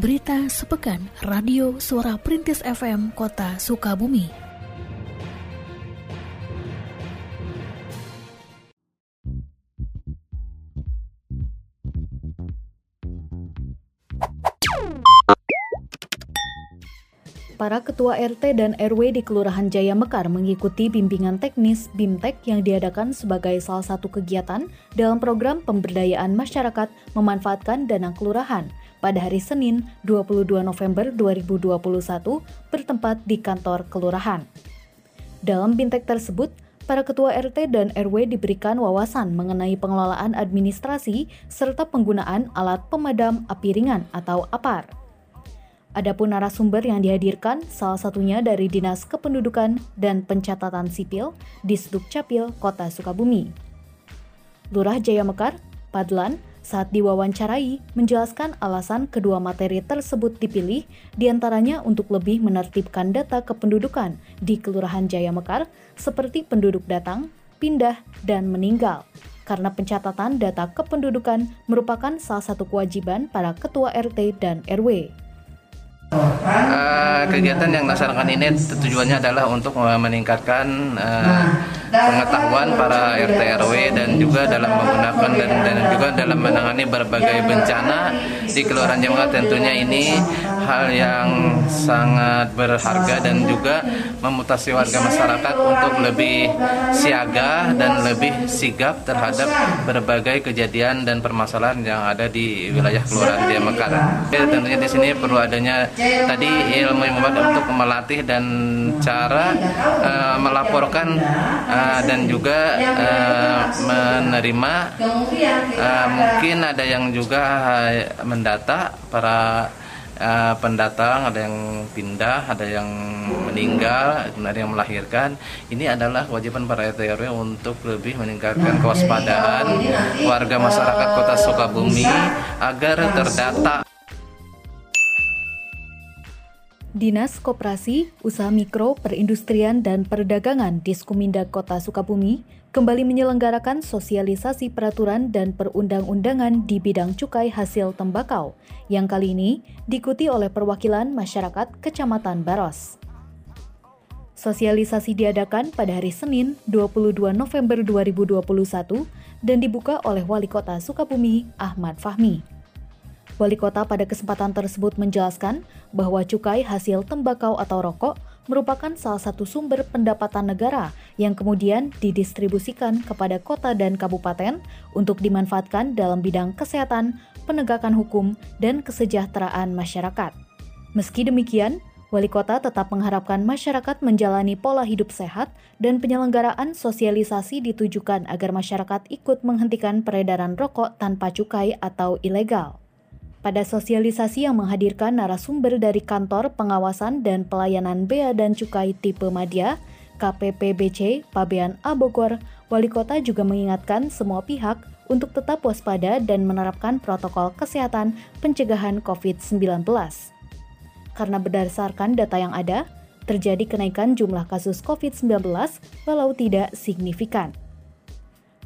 Berita sepekan Radio Suara Perintis FM Kota Sukabumi. Para ketua RT dan RW di Kelurahan Jaya Mekar mengikuti bimbingan teknis BIMTEK yang diadakan sebagai salah satu kegiatan dalam program pemberdayaan masyarakat memanfaatkan dana kelurahan pada hari Senin 22 November 2021 bertempat di kantor kelurahan. Dalam BIMTEK tersebut, para ketua RT dan RW diberikan wawasan mengenai pengelolaan administrasi serta penggunaan alat pemadam api ringan atau APAR. Adapun narasumber yang dihadirkan salah satunya dari Dinas Kependudukan dan Pencatatan Sipil di Capil, Kota Sukabumi. Lurah Jaya Mekar, Padlan, saat diwawancarai menjelaskan alasan kedua materi tersebut dipilih di antaranya untuk lebih menertibkan data kependudukan di Kelurahan Jaya Mekar seperti penduduk datang, pindah, dan meninggal karena pencatatan data kependudukan merupakan salah satu kewajiban para ketua RT dan RW. Uh, kegiatan yang dilaksanakan ini tujuannya adalah untuk meningkatkan uh, pengetahuan para RT RW dan juga dalam menggunakan dan, dan juga dalam menangani berbagai bencana di Kelurahan Jawa tentunya ini hal yang sangat berharga dan juga memutasi warga masyarakat untuk lebih siaga dan lebih sigap terhadap berbagai kejadian dan permasalahan yang ada di wilayah Kelurahan Mekar. Tentunya di sini perlu adanya tadi ilmu yang membuat untuk melatih dan cara uh, melaporkan uh, dan juga uh, menerima uh, mungkin ada yang juga mendata para uh, pendatang, ada yang pindah, ada yang meninggal, ada yang melahirkan. Ini adalah kewajiban para RT RW untuk lebih meningkatkan kewaspadaan warga masyarakat Kota Sukabumi agar terdata Dinas Koperasi, Usaha Mikro, Perindustrian, dan Perdagangan Diskuminda Kota Sukabumi kembali menyelenggarakan sosialisasi peraturan dan perundang-undangan di bidang cukai hasil tembakau, yang kali ini diikuti oleh perwakilan masyarakat Kecamatan Baros. Sosialisasi diadakan pada hari Senin 22 November 2021 dan dibuka oleh Wali Kota Sukabumi, Ahmad Fahmi. Wali kota pada kesempatan tersebut menjelaskan bahwa cukai hasil tembakau atau rokok merupakan salah satu sumber pendapatan negara yang kemudian didistribusikan kepada kota dan kabupaten untuk dimanfaatkan dalam bidang kesehatan, penegakan hukum, dan kesejahteraan masyarakat. Meski demikian, Wali kota tetap mengharapkan masyarakat menjalani pola hidup sehat dan penyelenggaraan sosialisasi ditujukan agar masyarakat ikut menghentikan peredaran rokok tanpa cukai atau ilegal. Pada sosialisasi yang menghadirkan narasumber dari Kantor Pengawasan dan Pelayanan Bea dan Cukai Tipe Madya, KPPBC, Pabean Abogor, Wali Kota juga mengingatkan semua pihak untuk tetap waspada dan menerapkan protokol kesehatan pencegahan COVID-19. Karena berdasarkan data yang ada, terjadi kenaikan jumlah kasus COVID-19 walau tidak signifikan.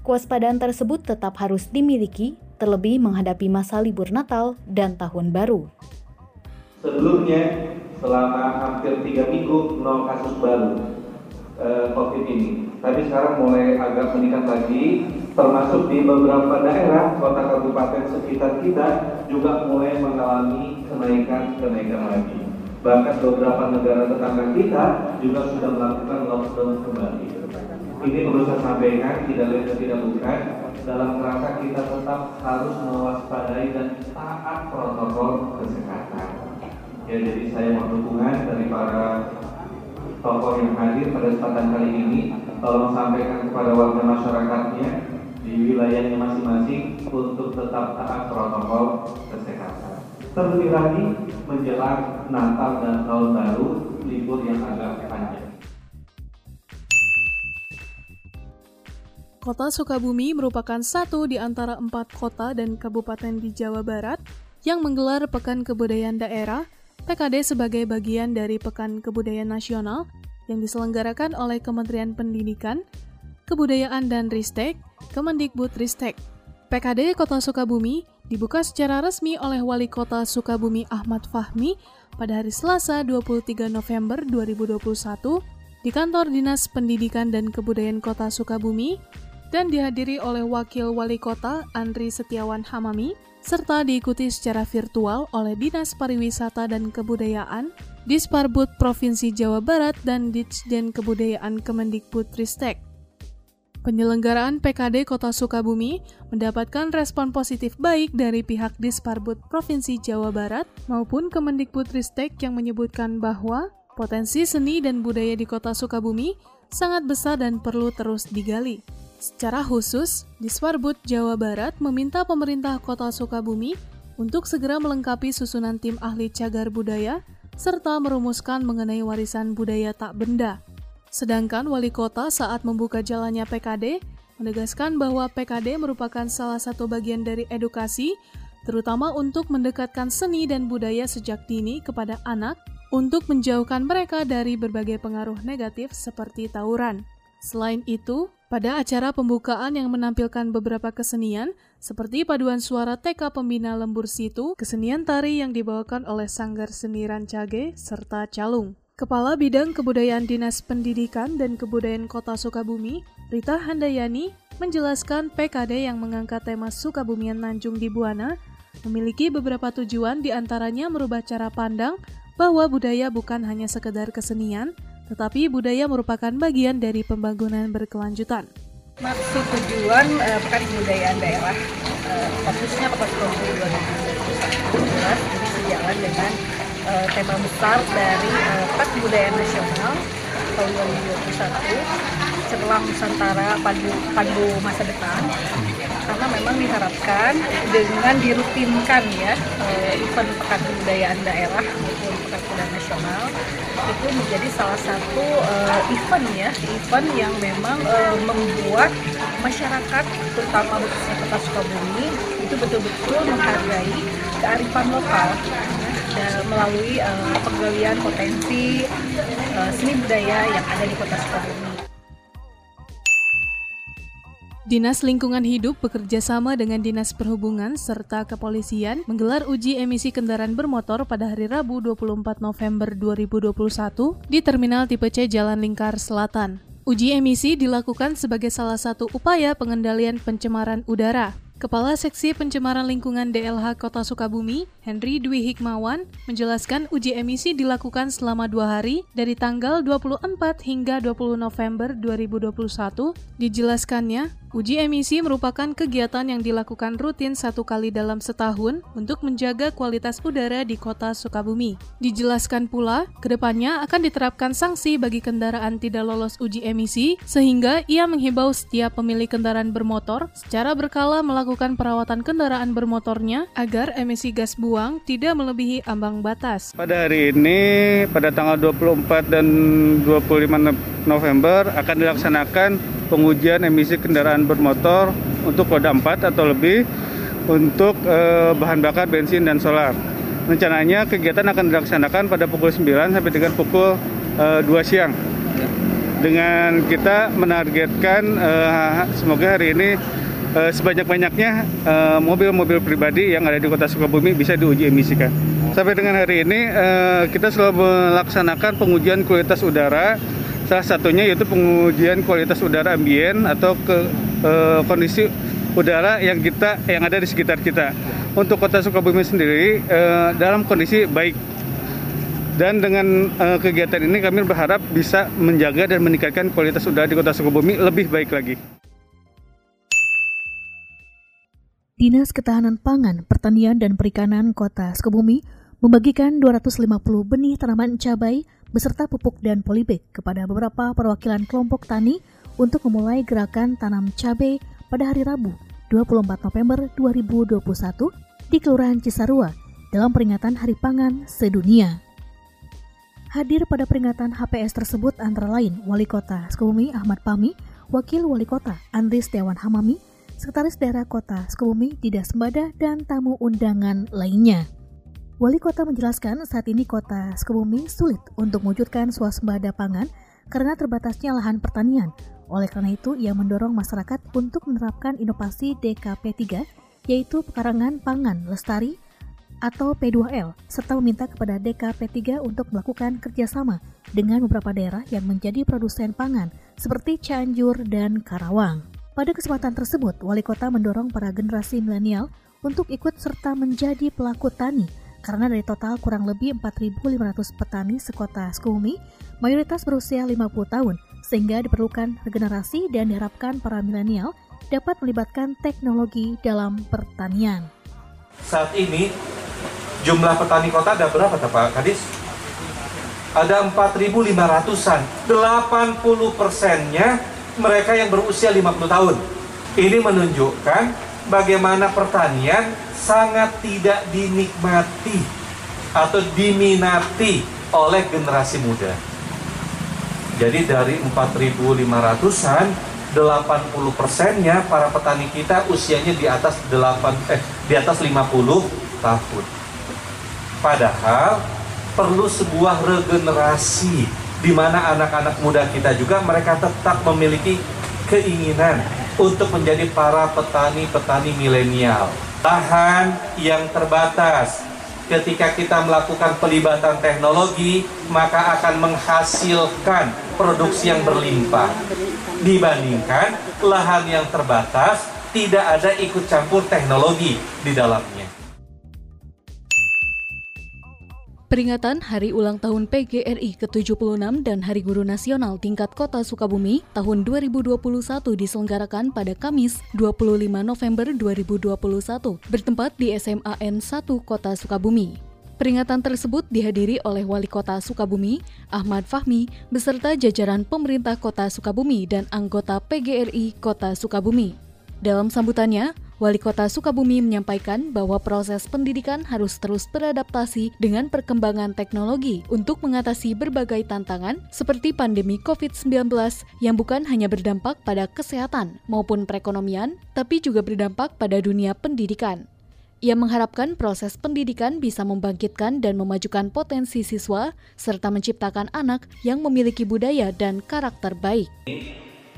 Kewaspadaan tersebut tetap harus dimiliki terlebih menghadapi masa libur Natal dan Tahun Baru. Sebelumnya, selama hampir tiga minggu, nol kasus baru eh, COVID ini. Tapi sekarang mulai agak meningkat lagi, termasuk di beberapa daerah, kota kabupaten sekitar kita juga mulai mengalami kenaikan-kenaikan lagi. Bahkan beberapa negara tetangga kita juga sudah melakukan lockdown kembali. Ini perlu saya sampaikan, tidak lain dan tidak bukan, dalam kerangka kita tetap harus mewaspadai dan taat protokol kesehatan. Ya, jadi saya mohon dukungan dari para tokoh yang hadir pada kesempatan kali ini, tolong sampaikan kepada warga masyarakatnya di wilayahnya masing-masing untuk tetap taat protokol kesehatan. Terlebih lagi menjelang Natal dan Tahun Baru, libur yang agak panjang. Kota Sukabumi merupakan satu di antara empat kota dan kabupaten di Jawa Barat yang menggelar Pekan Kebudayaan Daerah PKD sebagai bagian dari Pekan Kebudayaan Nasional yang diselenggarakan oleh Kementerian Pendidikan, Kebudayaan dan Ristek, Kemendikbud Ristek. PKD Kota Sukabumi dibuka secara resmi oleh Wali Kota Sukabumi Ahmad Fahmi pada hari Selasa 23 November 2021 di kantor Dinas Pendidikan dan Kebudayaan Kota Sukabumi dan dihadiri oleh Wakil Wali Kota Andri Setiawan Hamami serta diikuti secara virtual oleh Dinas Pariwisata dan Kebudayaan, Disparbud Provinsi Jawa Barat dan Ditjen Kebudayaan Kemendikbudristek. Penyelenggaraan PKD Kota Sukabumi mendapatkan respon positif baik dari pihak Disparbud Provinsi Jawa Barat maupun Kemendikbudristek yang menyebutkan bahwa potensi seni dan budaya di Kota Sukabumi sangat besar dan perlu terus digali. Secara khusus, Diswarbud Jawa Barat meminta pemerintah Kota Sukabumi untuk segera melengkapi susunan tim ahli cagar budaya serta merumuskan mengenai warisan budaya tak benda Sedangkan wali kota saat membuka jalannya PKD menegaskan bahwa PKD merupakan salah satu bagian dari edukasi, terutama untuk mendekatkan seni dan budaya sejak dini kepada anak untuk menjauhkan mereka dari berbagai pengaruh negatif seperti tawuran. Selain itu, pada acara pembukaan yang menampilkan beberapa kesenian, seperti paduan suara TK Pembina Lembur Situ, kesenian tari yang dibawakan oleh Sanggar Seni Rancage, serta Calung. Kepala Bidang Kebudayaan Dinas Pendidikan dan Kebudayaan Kota Sukabumi, Rita Handayani, menjelaskan PKD yang mengangkat tema Sukabumian Nanjung di Buana memiliki beberapa tujuan di antaranya merubah cara pandang bahwa budaya bukan hanya sekedar kesenian, tetapi budaya merupakan bagian dari pembangunan berkelanjutan. Maksud tujuan uh, Pekan Kebudayaan Daerah uh, fokusnya pada 2021 jelas ini sejalan dengan uh, tema besar dari Pekan Kebudayaan Nasional tahun 2021 setelah Nusantara Padu, Padu Masa Depan karena memang diharapkan dengan dirutinkan ya uh, event Pekan Kebudayaan Daerah maupun Pekan itu menjadi salah satu uh, event ya event yang memang uh, membuat masyarakat terutama khususnya kota Sukabumi itu betul-betul menghargai kearifan lokal dan melalui uh, penggalian potensi uh, seni budaya yang ada di Kota Sukabumi. Dinas Lingkungan Hidup bekerja sama dengan Dinas Perhubungan serta Kepolisian menggelar uji emisi kendaraan bermotor pada hari Rabu 24 November 2021 di Terminal Tipe C Jalan Lingkar Selatan. Uji emisi dilakukan sebagai salah satu upaya pengendalian pencemaran udara. Kepala Seksi Pencemaran Lingkungan DLH Kota Sukabumi, Henry Dwi Hikmawan, menjelaskan uji emisi dilakukan selama dua hari dari tanggal 24 hingga 20 November 2021. Dijelaskannya, Uji emisi merupakan kegiatan yang dilakukan rutin satu kali dalam setahun untuk menjaga kualitas udara di kota Sukabumi. Dijelaskan pula, ke depannya akan diterapkan sanksi bagi kendaraan tidak lolos uji emisi, sehingga ia menghimbau setiap pemilik kendaraan bermotor secara berkala melakukan perawatan kendaraan bermotornya agar emisi gas buang tidak melebihi ambang batas. Pada hari ini, pada tanggal 24 dan 25 November akan dilaksanakan pengujian emisi kendaraan bermotor untuk roda 4 atau lebih untuk eh, bahan bakar bensin dan solar. Rencananya kegiatan akan dilaksanakan pada pukul 9 sampai dengan pukul eh, 2 siang. Dengan kita menargetkan eh, semoga hari ini eh, sebanyak-banyaknya eh, mobil-mobil pribadi yang ada di Kota Sukabumi bisa diuji emisikan. Sampai dengan hari ini eh, kita selalu melaksanakan pengujian kualitas udara Salah satunya yaitu pengujian kualitas udara ambien atau ke e, kondisi udara yang kita yang ada di sekitar kita. Untuk Kota Sukabumi sendiri e, dalam kondisi baik. Dan dengan e, kegiatan ini kami berharap bisa menjaga dan meningkatkan kualitas udara di Kota Sukabumi lebih baik lagi. Dinas Ketahanan Pangan, Pertanian dan Perikanan Kota Sukabumi membagikan 250 benih tanaman cabai beserta pupuk dan polybag kepada beberapa perwakilan kelompok tani untuk memulai gerakan tanam cabai pada hari Rabu 24 November 2021 di Kelurahan Cisarua dalam peringatan Hari Pangan Sedunia. Hadir pada peringatan HPS tersebut antara lain Wali Kota Sukabumi Ahmad Pami, Wakil Wali Kota Andri Setiawan Hamami, Sekretaris Daerah Kota Sukabumi Didas Sembada, dan tamu undangan lainnya. Wali kota menjelaskan saat ini kota Sukabumi sulit untuk mewujudkan swasembada pangan karena terbatasnya lahan pertanian. Oleh karena itu, ia mendorong masyarakat untuk menerapkan inovasi DKP 3 yaitu Pekarangan Pangan Lestari atau P2L, serta meminta kepada DKP3 untuk melakukan kerjasama dengan beberapa daerah yang menjadi produsen pangan, seperti Cianjur dan Karawang. Pada kesempatan tersebut, Wali Kota mendorong para generasi milenial untuk ikut serta menjadi pelaku tani, karena dari total kurang lebih 4.500 petani sekota Sukabumi, mayoritas berusia 50 tahun, sehingga diperlukan regenerasi dan diharapkan para milenial dapat melibatkan teknologi dalam pertanian. Saat ini jumlah petani kota ada berapa Pak Kadis? Ada 4.500-an. 80 persennya mereka yang berusia 50 tahun. Ini menunjukkan bagaimana pertanian sangat tidak dinikmati atau diminati oleh generasi muda. Jadi dari 4.500-an, 80 persennya para petani kita usianya di atas 8 eh di atas 50 tahun. Padahal perlu sebuah regenerasi di mana anak-anak muda kita juga mereka tetap memiliki keinginan untuk menjadi para petani-petani milenial. Lahan yang terbatas, ketika kita melakukan pelibatan teknologi, maka akan menghasilkan produksi yang berlimpah. Dibandingkan lahan yang terbatas, tidak ada ikut campur teknologi di dalamnya. Peringatan Hari Ulang Tahun PGRI ke-76 dan Hari Guru Nasional tingkat Kota Sukabumi tahun 2021 diselenggarakan pada Kamis 25 November 2021 bertempat di SMA N 1 Kota Sukabumi. Peringatan tersebut dihadiri oleh Wali Kota Sukabumi, Ahmad Fahmi, beserta jajaran pemerintah Kota Sukabumi dan anggota PGRI Kota Sukabumi. Dalam sambutannya, Wali Kota Sukabumi menyampaikan bahwa proses pendidikan harus terus beradaptasi dengan perkembangan teknologi untuk mengatasi berbagai tantangan seperti pandemi COVID-19 yang bukan hanya berdampak pada kesehatan maupun perekonomian, tapi juga berdampak pada dunia pendidikan. Ia mengharapkan proses pendidikan bisa membangkitkan dan memajukan potensi siswa serta menciptakan anak yang memiliki budaya dan karakter baik.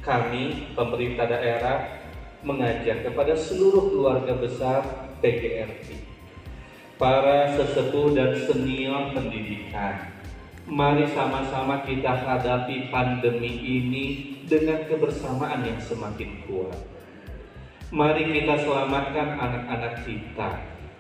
Kami, pemerintah daerah, mengajak kepada seluruh keluarga besar PGRI, para sesepuh dan senior pendidikan. Mari sama-sama kita hadapi pandemi ini dengan kebersamaan yang semakin kuat. Mari kita selamatkan anak-anak kita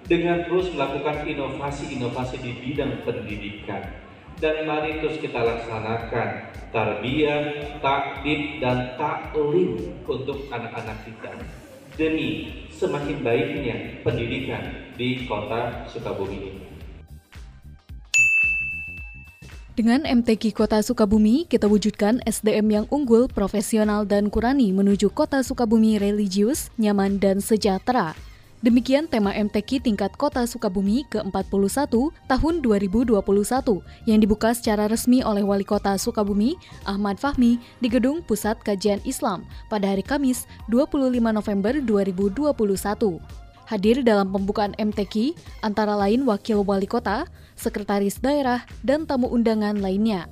dengan terus melakukan inovasi-inovasi di bidang pendidikan dan mari terus kita laksanakan tarbiyah, takdib dan taklim untuk anak-anak kita demi semakin baiknya pendidikan di kota Sukabumi ini. Dengan MTQ Kota Sukabumi, kita wujudkan SDM yang unggul, profesional, dan kurani menuju kota Sukabumi religius, nyaman, dan sejahtera. Demikian tema MTQ tingkat Kota Sukabumi ke-41 tahun 2021 yang dibuka secara resmi oleh Wali Kota Sukabumi, Ahmad Fahmi, di Gedung Pusat Kajian Islam pada hari Kamis 25 November 2021. Hadir dalam pembukaan MTQ antara lain Wakil Wali Kota, Sekretaris Daerah, dan tamu undangan lainnya.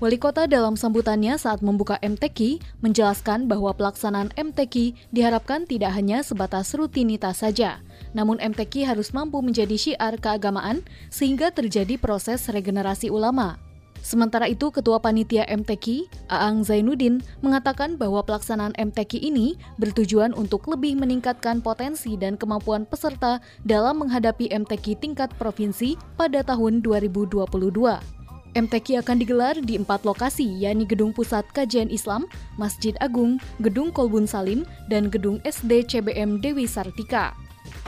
Wali kota dalam sambutannya saat membuka MTQ menjelaskan bahwa pelaksanaan MTQ diharapkan tidak hanya sebatas rutinitas saja, namun MTQ harus mampu menjadi syiar keagamaan sehingga terjadi proses regenerasi ulama. Sementara itu, Ketua Panitia MTQ, Aang Zainuddin, mengatakan bahwa pelaksanaan MTQ ini bertujuan untuk lebih meningkatkan potensi dan kemampuan peserta dalam menghadapi MTQ tingkat provinsi pada tahun 2022. MTQ akan digelar di empat lokasi, yakni Gedung Pusat Kajian Islam, Masjid Agung, Gedung Kolbun Salim, dan Gedung SD CBM Dewi Sartika.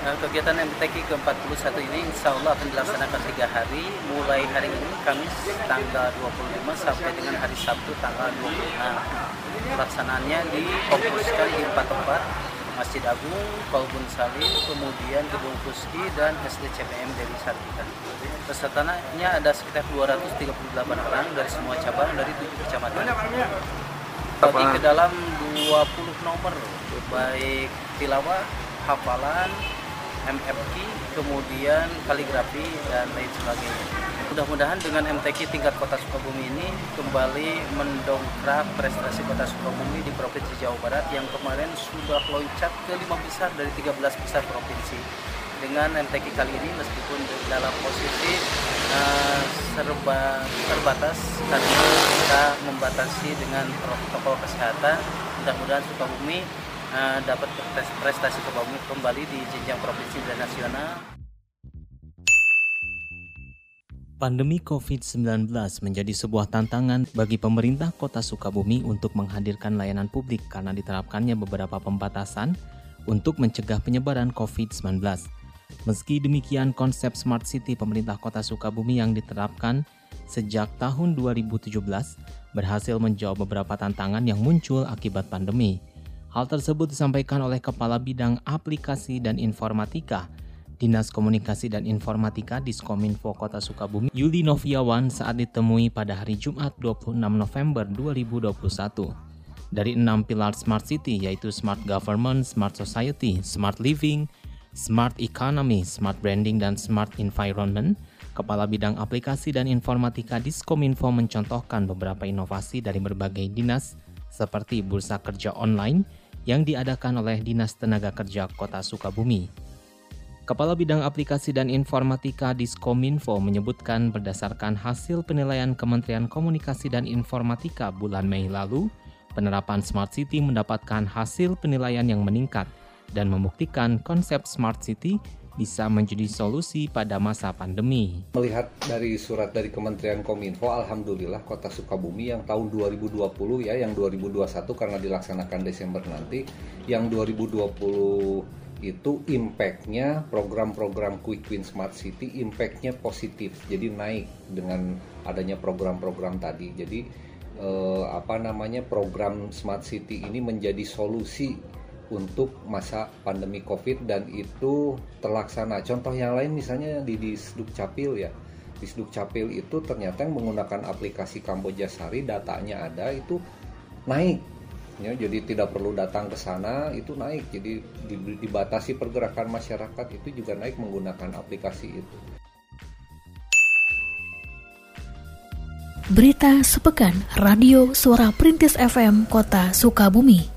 Nah, kegiatan MTQ ke-41 ini insya Allah akan dilaksanakan tiga hari, mulai hari ini Kamis tanggal 25 sampai dengan hari Sabtu tanggal 26. Pelaksanaannya difokuskan di empat tempat, Masjid Agung, Kolbun Salim, kemudian Gedung Puski, dan SDCPM Dewi Sartika. Pesertanya ada sekitar 238 orang dari semua cabang dari tujuh kecamatan. Bagi ke dalam 20 nomor, baik tilawah, hafalan, MFQ, kemudian kaligrafi dan lain sebagainya. Mudah-mudahan dengan MTQ tingkat Kota Sukabumi ini kembali mendongkrak prestasi Kota Sukabumi di Provinsi Jawa Barat yang kemarin sudah loncat ke lima besar dari 13 besar provinsi. Dengan MTQ kali ini meskipun dalam posisi uh, serba terbatas karena kita membatasi dengan protokol kesehatan, mudah-mudahan Sukabumi uh, dapat prestasi kembali di jenjang provinsi dan nasional. Pandemi COVID-19 menjadi sebuah tantangan bagi pemerintah Kota Sukabumi untuk menghadirkan layanan publik karena diterapkannya beberapa pembatasan untuk mencegah penyebaran COVID-19. Meski demikian, konsep Smart City pemerintah Kota Sukabumi yang diterapkan sejak tahun 2017 berhasil menjawab beberapa tantangan yang muncul akibat pandemi. Hal tersebut disampaikan oleh Kepala Bidang Aplikasi dan Informatika Dinas Komunikasi dan Informatika Diskominfo Kota Sukabumi, Yuli Noviawan saat ditemui pada hari Jumat 26 November 2021. Dari enam pilar Smart City yaitu Smart Government, Smart Society, Smart Living, Smart Economy, Smart Branding, dan Smart Environment, Kepala Bidang Aplikasi dan Informatika Diskominfo mencontohkan beberapa inovasi dari berbagai dinas seperti Bursa Kerja Online yang diadakan oleh Dinas Tenaga Kerja Kota Sukabumi. Kepala Bidang Aplikasi dan Informatika Diskominfo menyebutkan berdasarkan hasil penilaian Kementerian Komunikasi dan Informatika bulan Mei lalu, penerapan Smart City mendapatkan hasil penilaian yang meningkat dan membuktikan konsep Smart City bisa menjadi solusi pada masa pandemi. Melihat dari surat dari Kementerian Kominfo, Alhamdulillah Kota Sukabumi yang tahun 2020 ya, yang 2021 karena dilaksanakan Desember nanti, yang 2020 itu impactnya program-program Quick Win Smart City impactnya positif jadi naik dengan adanya program-program tadi jadi eh, apa namanya program Smart City ini menjadi solusi untuk masa pandemi COVID dan itu terlaksana. Contoh yang lain misalnya di di Capil ya. Di Capil itu ternyata yang menggunakan aplikasi Kamboja Sari datanya ada itu naik ya jadi tidak perlu datang ke sana itu naik jadi dibatasi pergerakan masyarakat itu juga naik menggunakan aplikasi itu Berita sepekan Radio Suara Perintis FM Kota Sukabumi